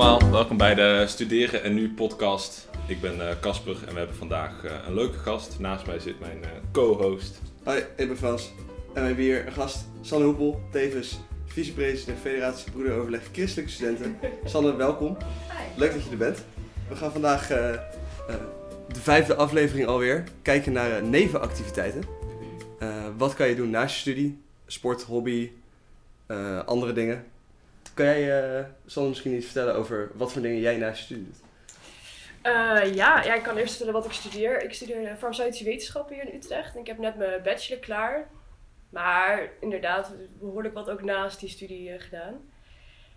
allemaal, welkom bij de Studeren en Nu podcast. Ik ben eh, Casper en we hebben vandaag eh, een leuke gast. Naast mij zit mijn eh, co-host. Hoi, ik ben Frans. En we hebben hier een gast, Sanne Hoepel, tevens vicepresident Federatie Broederoverleg Christelijke Studenten. Sanne, welkom. Leuk dat je er bent. We gaan vandaag eh, eh, de vijfde aflevering alweer kijken naar nevenactiviteiten. Eh, wat kan je doen naast je studie? Sport, hobby, eh, andere dingen. Kan jij, eh, Sanne, misschien iets vertellen over wat voor dingen jij naast je studie doet? Eh, ja, ik kan eerst vertellen wat ik studeer. Ik studeer farmaceutische wetenschappen hier in Utrecht. En ik heb net mijn bachelor klaar. Maar inderdaad, behoorlijk wat ook naast die studie eh, gedaan.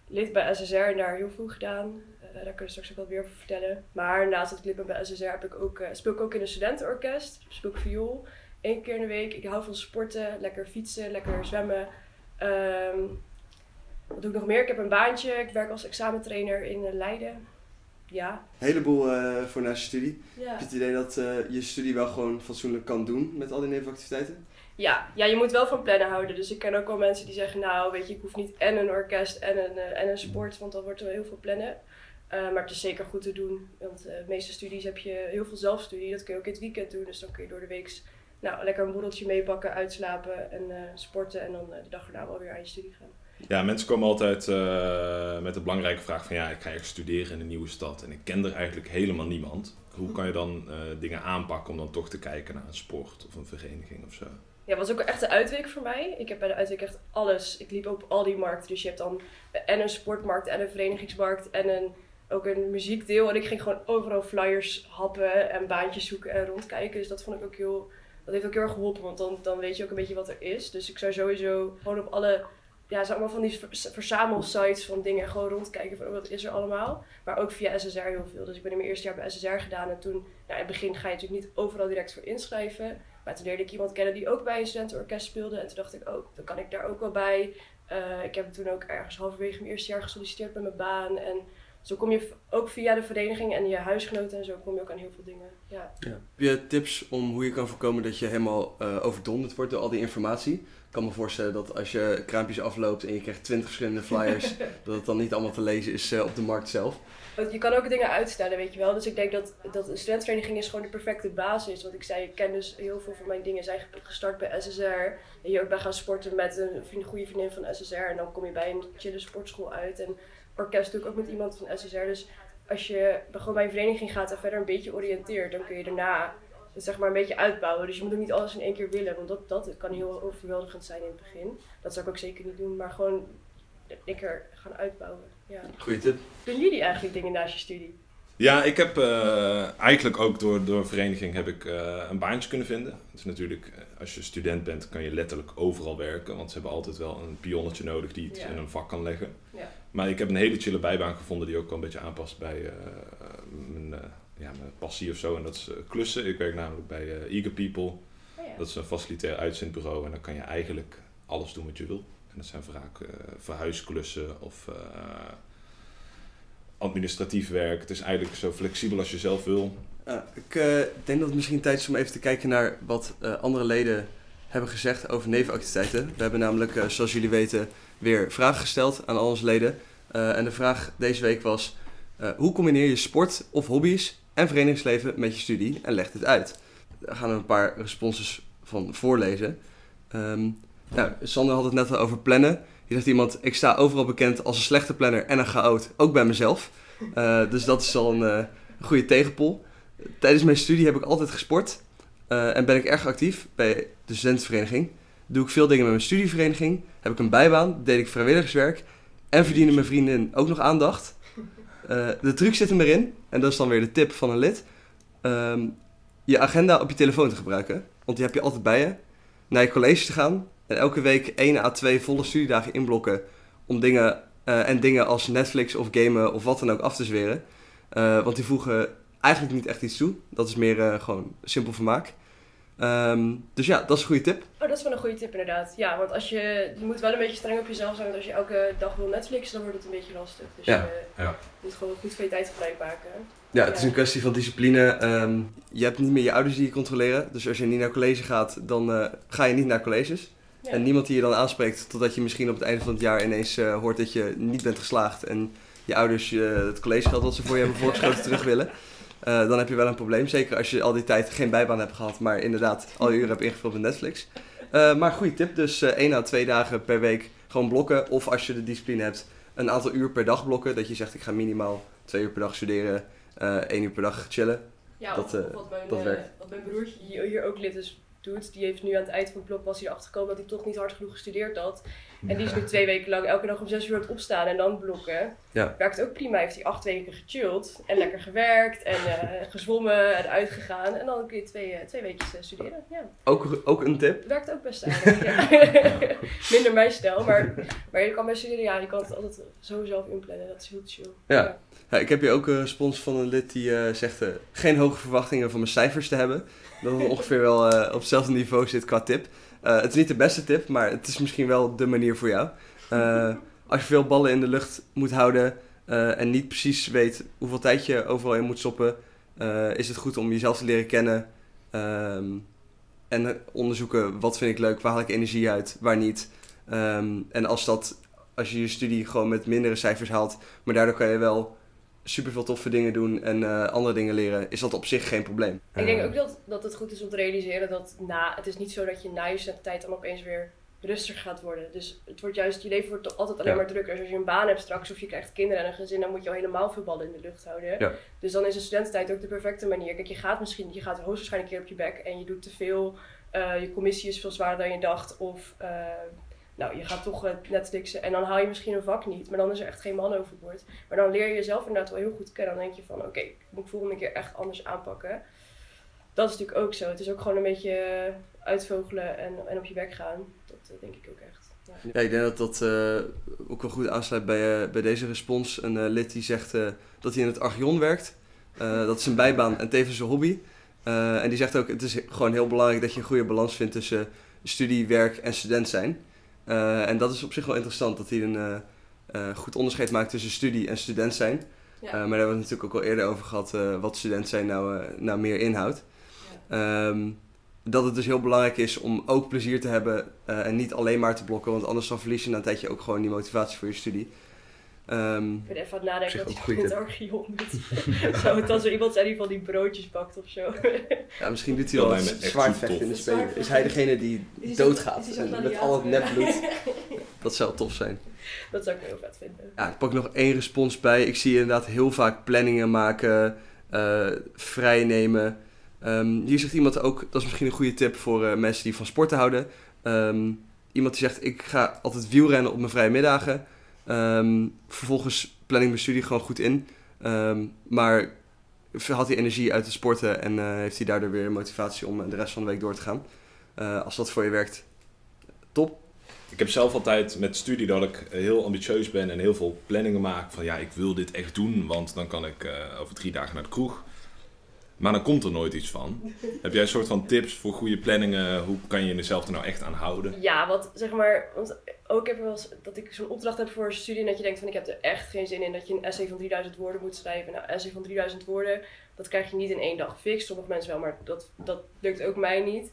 Lid bij SSR en daar heel veel gedaan. Eh, daar kun je straks ook wel weer over vertellen. Maar naast dat ik lid ben bij SSR heb ik ook, eh, speel ik ook in een studentenorkest. Speel ik viool. Eén keer in de week. Ik hou van sporten. Lekker fietsen, lekker zwemmen. Ehm, wat doe ik nog meer? Ik heb een baantje. Ik werk als examentrainer in eh, Leiden. Ja. Een heleboel eh, voor naast je studie. ja. Heb je het idee dat eh, je studie wel gewoon fatsoenlijk kan doen met al die nevenactiviteiten? Ja, ja, je moet wel van plannen houden. Dus ik ken ook wel mensen die zeggen, nou weet je, ik hoef niet en een orkest en een, en een sport, want dan wordt er heel veel plannen. Maar het is zeker goed te doen, want de meeste studies heb je heel veel zelfstudie. Dat kun je ook in het weekend doen, dus dan kun je door de week nou, lekker een borreltje meepakken, uitslapen en eh, sporten en dan eh, de dag erna wel weer aan je studie gaan. Ja, mensen komen altijd eh, met de belangrijke vraag van ja, ik ga ergens studeren in een nieuwe stad en ik ken er eigenlijk helemaal niemand. Hoe kan je dan dingen aanpakken om dan toch te kijken naar een sport of een vereniging of zo? Ja, was ook echt de uitweek voor mij. Ik heb bij de uitweek echt alles. Ik liep op al die markten. Dus je hebt dan en een sportmarkt en een verenigingsmarkt en een, ook een muziekdeel. En ik ging gewoon overal flyers happen en baantjes zoeken en rondkijken. Dus dat vond ik ook heel, dat heeft ook heel erg geholpen. Want dan, dan weet je ook een beetje wat er is. Dus ik zou sowieso gewoon op alle, ja, zeg maar van die verzamelsites van dingen gewoon rondkijken van oh, wat is er allemaal. Maar ook via SSR heel veel. Dus ik ben in mijn eerste jaar bij SSR gedaan. En toen, nou, in het begin ga je natuurlijk niet overal direct voor inschrijven. Maar toen leerde ik iemand kennen die ook bij een studentenorkest speelde. En toen dacht ik, oh, dan kan ik daar ook wel bij. Eh, ik heb toen ook ergens halverwege mijn eerste jaar gesolliciteerd bij mijn baan. En zo kom je ook via de vereniging en je huisgenoten en zo kom je ook aan heel veel dingen. Ja. Ja. Heb je tips om hoe je kan voorkomen dat je helemaal eh, overdonderd wordt door al die informatie? Ik kan me voorstellen dat als je kraampjes afloopt en je krijgt 20 verschillende flyers, dat het dan niet allemaal te lezen is eh, op de markt zelf. Want Je kan ook dingen uitstellen, weet je wel. Dus ik denk dat, dat een studentenvereniging is gewoon de perfecte basis. Want ik zei, ik ken dus heel veel van mijn dingen zijn ge- gestart bij SSR. En je ook bij gaan sporten met een vriend, goede vriendin van SSR. En dan kom je bij een chille sportschool uit. En orkest doe ik ook met iemand van SSR. Dus als je gewoon bij een vereniging gaat en verder een beetje oriënteert, dan kun je daarna het zeg maar een beetje uitbouwen. Dus je moet ook niet alles in één keer willen, want dat, dat kan heel overweldigend zijn in het begin. Dat zou ik ook zeker niet doen, maar gewoon lekker gaan uitbouwen. Ja. Goeie tip. Doen jullie eigenlijk dingen naast je studie? Ja, ik heb eh, eigenlijk ook door, door een vereniging heb ik eh, een baantje kunnen vinden. Het is natuurlijk, eh, als je student bent, kan je letterlijk overal werken. Want ze hebben altijd wel een pionnetje nodig die Ja. in een vak kan leggen. Ja. Maar ik heb een hele chille bijbaan gevonden die ook wel een beetje aanpast bij mijn, ja, mijn passie of zo. En dat is klussen. Ik werk namelijk bij Eager People. Oh ja. Dat is een facilitair uitzendbureau en dan kan je eigenlijk alles doen wat je wil. En dat zijn vaak verhuisklussen of administratief werk. Het is eigenlijk zo flexibel als je zelf wil. Ja, ik eh, denk dat het misschien tijd is om even te kijken naar wat eh, andere leden hebben gezegd over nevenactiviteiten. We hebben namelijk, eh, zoals jullie weten, weer vragen gesteld aan al onze leden. Eh, en de vraag deze week was, eh, hoe combineer je sport of hobby's en verenigingsleven met je studie en leg dit uit? Daar gaan we een paar responses van voorlezen. Ehm, nou, Sander had het net al over plannen. Hier zegt iemand, ik sta overal bekend als een slechte planner en een chaot, ook bij mezelf. Eh, dus dat is al een, eh, een goede tegenpol. Tijdens mijn studie heb ik altijd gesport eh, en ben ik erg actief bij de studentenvereniging. Doe ik veel dingen met mijn studievereniging, heb ik een bijbaan, deed ik vrijwilligerswerk en verdienen mijn vrienden ook nog aandacht. De truc zit hem erin, en dat is dan weer de tip van een lid, ehm, je agenda op je telefoon te gebruiken, want die heb je altijd bij je. Naar je college te gaan en elke week 1 à 2 volle studiedagen inblokken om dingen eh, en dingen als Netflix of gamen of wat dan ook af te zweren. Eh, want die voegen eigenlijk niet echt iets toe. Dat is meer eh, gewoon simpel vermaak. Ehm, dus ja, dat is een goede tip. Oh, dat is wel een goede tip inderdaad. Ja, want als je, je moet wel een beetje streng op jezelf zijn. Want als je elke dag wil Netflixen, dan wordt het een beetje lastig. Dus Ja. je Ja. moet gewoon goed van je tijd gebruik maken. Ja, het is een kwestie van discipline. Ehm, je hebt niet meer je ouders die je controleren. Dus als je niet naar college gaat, dan eh, ga je niet naar colleges. En niemand die je dan aanspreekt, totdat je misschien op het einde van het jaar ineens eh, hoort dat je niet bent geslaagd en je ouders je, het collegegeld dat ze voor je hebben voorgeschoten terug willen. eh, dan heb je wel een probleem. Zeker als je al die tijd geen bijbaan hebt gehad, maar inderdaad al je uren hebt ingevuld met Netflix. Maar goede tip, dus één à twee dagen per week gewoon blokken. Of als je de discipline hebt, een aantal uur per dag blokken. Dat je zegt, ik ga minimaal twee uur per dag studeren, één uur per dag chillen. Ja, Dat, of, of wat, mijn, dat werkt. wat mijn broertje hier, hier ook lid is doet. Die heeft nu aan het eind van het blok was hij erachter gekomen dat hij toch niet hard genoeg gestudeerd had. En die is nu twee weken lang elke dag om zes uur aan het opstaan en dan blokken. Ja. Werkt ook prima. Heeft hij acht weken gechilled en lekker gewerkt en eh, gezwommen en uitgegaan. En dan kun je twee, eh, twee weken studeren. Ja, Ook, ook een tip. werkt ook best aardig. ja. Minder mijn stijl, maar, maar je kan bij studeren, ja, je kan het altijd zo zelf inplannen. Dat is heel chill. Ja. Ja, ik heb hier ook een respons van een lid die eh, zegt eh, geen hoge verwachtingen van mijn cijfers te hebben. Dat het ongeveer wel eh, op hetzelfde niveau zit qua tip. Het is niet de beste tip, maar het is misschien wel de manier voor jou. Als je veel ballen in de lucht moet houden en niet precies weet hoeveel tijd je overal in moet stoppen, is het goed om jezelf te leren kennen. ehm, en onderzoeken wat vind ik leuk, waar haal ik energie uit, waar niet. Ehm, en als, dat, als je je studie gewoon met mindere cijfers haalt, maar daardoor kan je wel super veel toffe dingen doen en eh, andere dingen leren, is dat op zich geen probleem. Ik denk ook dat, dat het goed is om te realiseren dat na, het is niet zo dat je na je studententijd dan opeens weer rustiger gaat worden. Dus het wordt juist, je leven wordt toch altijd alleen Ja. maar drukker. Dus als je een baan hebt straks of je krijgt kinderen en een gezin, dan moet je al helemaal veel ballen in de lucht houden. Ja. Dus dan is de studententijd ook de perfecte manier. Kijk, je gaat misschien, je gaat hoogstwaarschijnlijk een keer op je bek en je doet te veel. eh, je commissie is veel zwaarder dan je dacht. Of eh, nou, je gaat toch eh, Netflixen en dan haal je misschien een vak niet. Maar dan is er echt geen man overboord. Maar dan leer je jezelf inderdaad wel heel goed kennen. Dan denk je van, oké, ik moet ik volgende keer echt anders aanpakken. Dat is natuurlijk ook zo. Het is ook gewoon een beetje eh, uitvogelen en, en op je bek gaan. Dat eh, denk ik ook echt. Ja. Ik denk dat dat ook wel goed aansluit bij, bij deze respons. Een lid die zegt dat hij in het Archeon werkt. Dat is een bijbaan en tevens een hobby. En die zegt ook, het is gewoon heel belangrijk dat je een goede balans vindt tussen studie, werk en student zijn. Eh, en dat is op zich wel interessant, dat hij een eh, eh, goed onderscheid maakt tussen studie en student zijn. Ja. Maar daar hebben we het natuurlijk ook al eerder over gehad, eh, wat student zijn nou, nou meer inhoudt. Ehm, dat het dus heel belangrijk is om ook plezier te hebben en niet alleen maar te blokken, want anders dan verlies je na een tijdje ook gewoon die motivatie voor je studie. Ehm, Ik ben even aan het nadenken dat in het archeon doet. Zou het dan zo iemand zijn die van die broodjes bakt of zo? ja, misschien doet hij Dat wel lijkt me echt zwaardvechten super in de tof. spelen. Is hij degene die Is doodgaat is en met al het nepbloed? Dat zou tof zijn. Dat zou ik heel vet vinden. Ja, ik pak nog één respons bij. Ik zie inderdaad heel vaak planningen maken, eh vrijnemen. Ehm, hier zegt iemand ook, dat is misschien een goede tip voor eh, mensen die van sporten houden. Ehm, iemand die zegt, ik ga altijd wielrennen op mijn vrije middagen. Ehm, vervolgens plan ik mijn studie gewoon goed in. Ehm, maar haalt hij energie uit het sporten en eh, heeft hij daardoor weer motivatie om de rest van de week door te gaan. Eh, als dat voor je werkt, top. Ik heb zelf altijd met studie dat ik heel ambitieus ben en heel veel planningen maak. Van ja, ik wil dit echt doen, want dan kan ik eh, over drie dagen naar de kroeg. Maar dan komt er nooit iets van. Heb jij een soort van tips voor goede planningen? Hoe kan je jezelf er nou echt aan houden? Ja, wat zeg maar, want ook heb ik wel eens dat ik zo'n opdracht heb voor een studie en dat je denkt van ik heb er echt geen zin in dat je een essay van 3000 woorden moet schrijven. Nou, essay van 3000 woorden, dat krijg je niet in één dag fix. Sommige mensen wel, maar dat, dat lukt ook mij niet.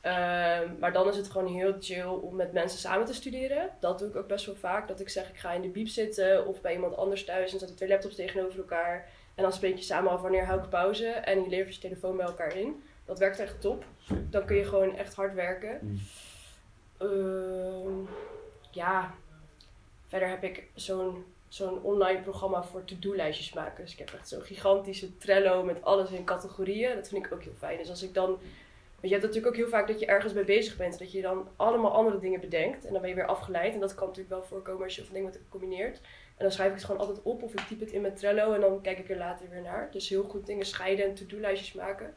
Ehm, maar dan is het gewoon heel chill om met mensen samen te studeren. Dat doe ik ook best wel vaak. Dat ik zeg, ik ga in de biep zitten of bij iemand anders thuis en zetten twee laptops tegenover elkaar. En dan spreek je samen af wanneer hou ik pauze en je levert je telefoon bij elkaar in. Dat werkt echt top. Dan kun je gewoon echt hard werken. Ehm, ja, verder heb ik zo'n zo'n online programma voor to-do-lijstjes maken. Dus ik heb echt zo'n gigantische Trello met alles in categorieën. Dat vind ik ook heel fijn. Dus als ik dan... Want je hebt natuurlijk ook heel vaak dat je ergens mee bezig bent. Dat je dan allemaal andere dingen bedenkt. En dan ben je weer afgeleid. En dat kan natuurlijk wel voorkomen als je of dingen combineert. En dan schrijf ik het gewoon altijd op. Of ik typ het in mijn Trello. En dan kijk ik er later weer naar. Dus heel goed dingen scheiden en to-do-lijstjes maken.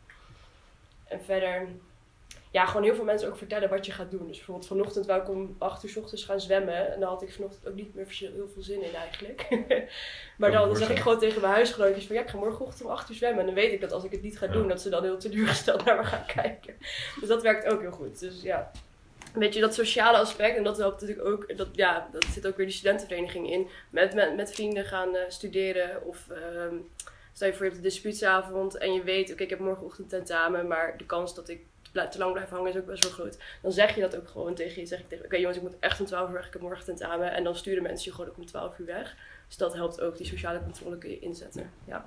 En verder... Ja, gewoon heel veel mensen ook vertellen wat je gaat doen. Dus bijvoorbeeld vanochtend wou ik om 8 uur s ochtends gaan zwemmen. En daar had ik vanochtend ook niet meer heel veel zin in eigenlijk. maar dan zeg ik gewoon tegen mijn huisgenootjes van ja, ik ga morgenochtend om 8 uur zwemmen. En dan weet ik dat als ik het niet ga Ja. doen, dat ze dan heel teleurgesteld naar me gaan kijken. Dus dat werkt ook heel goed. Dus ja, een beetje dat sociale aspect. En dat helpt natuurlijk ook, dat, ja, dat zit ook weer die studentenvereniging in. Met, met, met vrienden gaan eh, studeren of ehm, stel je voor je hebt een dispuutsavond en je weet, oké, ik heb morgenochtend tentamen, maar de kans dat ik te lang blijf hangen is ook best wel groot. Dan zeg je dat ook gewoon tegen je. Zeg je tegen, oké jongens, ik moet echt om 12 uur weg, ik heb morgen tentamen. En dan sturen mensen je gewoon ook om 12 uur weg. Dus dat helpt ook, die sociale controle kun je inzetten. Ja.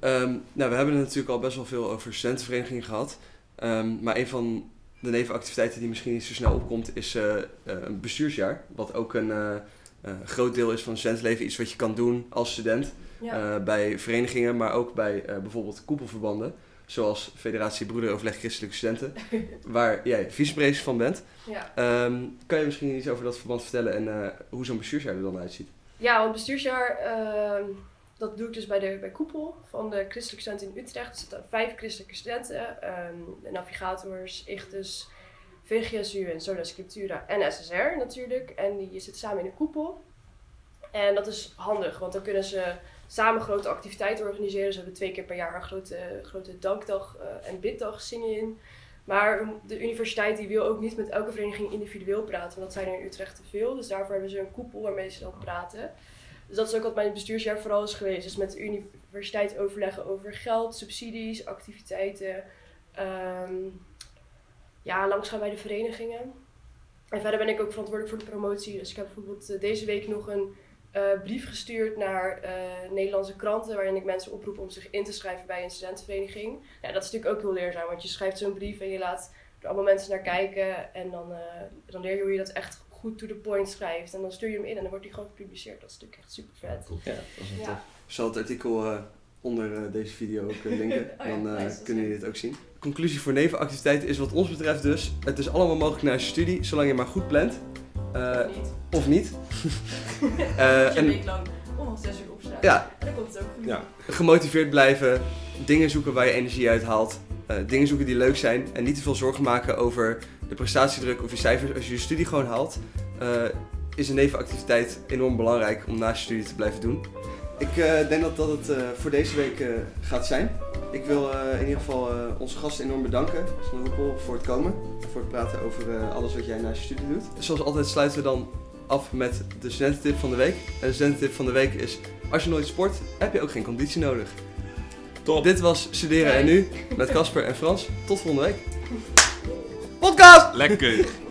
Ehm, nou, we hebben het natuurlijk al best wel veel over studentenverenigingen gehad. Ehm, maar een van de nevenactiviteiten die misschien niet zo snel opkomt is eh, eh, een bestuursjaar. Wat ook een eh, groot deel is van het studentenleven. Iets wat je kan doen als student Ja. bij verenigingen, maar ook bij bijvoorbeeld koepelverbanden. Zoals Federatie Broederoverleg Christelijke Studenten, waar jij vicepresident van bent. ja. Ehm, kan je misschien iets over dat verband vertellen en hoe zo'n bestuursjaar er dan uitziet? Ja, want bestuursjaar, ehm, dat doe ik dus bij de bij Koepel van de christelijke studenten in Utrecht. Er zitten vijf christelijke studenten, de navigators, Ichtus, VGSU en Sola Scriptura en SSR natuurlijk. En die zitten samen in een koepel. En dat is handig, want dan kunnen ze samen grote activiteiten organiseren. Ze hebben twee keer per jaar een grote, grote dankdag eh, en biddag zingen in. Maar de universiteit die wil ook niet met elke vereniging individueel praten, want dat zijn er in Utrecht te veel. Dus daarvoor hebben ze een koepel waarmee ze dan praten. Dus dat is ook wat mijn bestuursjaar vooral is geweest. Dus met de universiteit overleggen over geld, subsidies, activiteiten. ehm, ja, langsgaan bij de verenigingen. En verder ben ik ook verantwoordelijk voor de promotie. Dus ik heb bijvoorbeeld eh, deze week nog een eh, brief gestuurd naar eh, Nederlandse kranten. Waarin ik mensen oproep om zich in te schrijven bij een studentenvereniging. Ja, dat is natuurlijk ook heel leerzaam. Want je schrijft zo'n brief en je laat er allemaal mensen naar kijken. En dan, dan leer je hoe je dat echt goed to the point schrijft. En dan stuur je hem in en dan wordt die gewoon gepubliceerd. Dat is natuurlijk echt super vet. Ja, dat is Ja. Ik zal het artikel eh, onder eh, deze video ook eh, linken. Oh ja, Dan eh, nice, kunnen jullie dit ook zien. Conclusie voor nevenactiviteiten is wat ons betreft dus... Het is allemaal mogelijk na je studie, zolang je maar goed plant. Eh, Of niet. of niet. Als Eh, je een en week lang om zes uur opstaan. ja, En dan komt het ook goed. Ja. gemotiveerd blijven. Dingen zoeken waar je energie uit haalt. eh, dingen zoeken die leuk zijn. En niet te veel zorgen maken over de prestatiedruk of je cijfers. Als je je studie gewoon haalt, eh, is een nevenactiviteit enorm belangrijk om naast je studie te blijven doen. Ik eh, denk dat dat het eh, voor deze week eh, gaat zijn. Ik wil eh, in ieder geval eh, onze gasten enorm bedanken, Sander Hoepel, voor het komen. Voor het praten over eh, alles wat jij naast je studie doet. Zoals altijd sluiten we dan af met de studententip van de week. En de studententip van de week is, als je nooit sport, heb je ook geen conditie nodig. Top. Dit was Studeren en Nu met Casper en Frans. Tot volgende week. Lekker.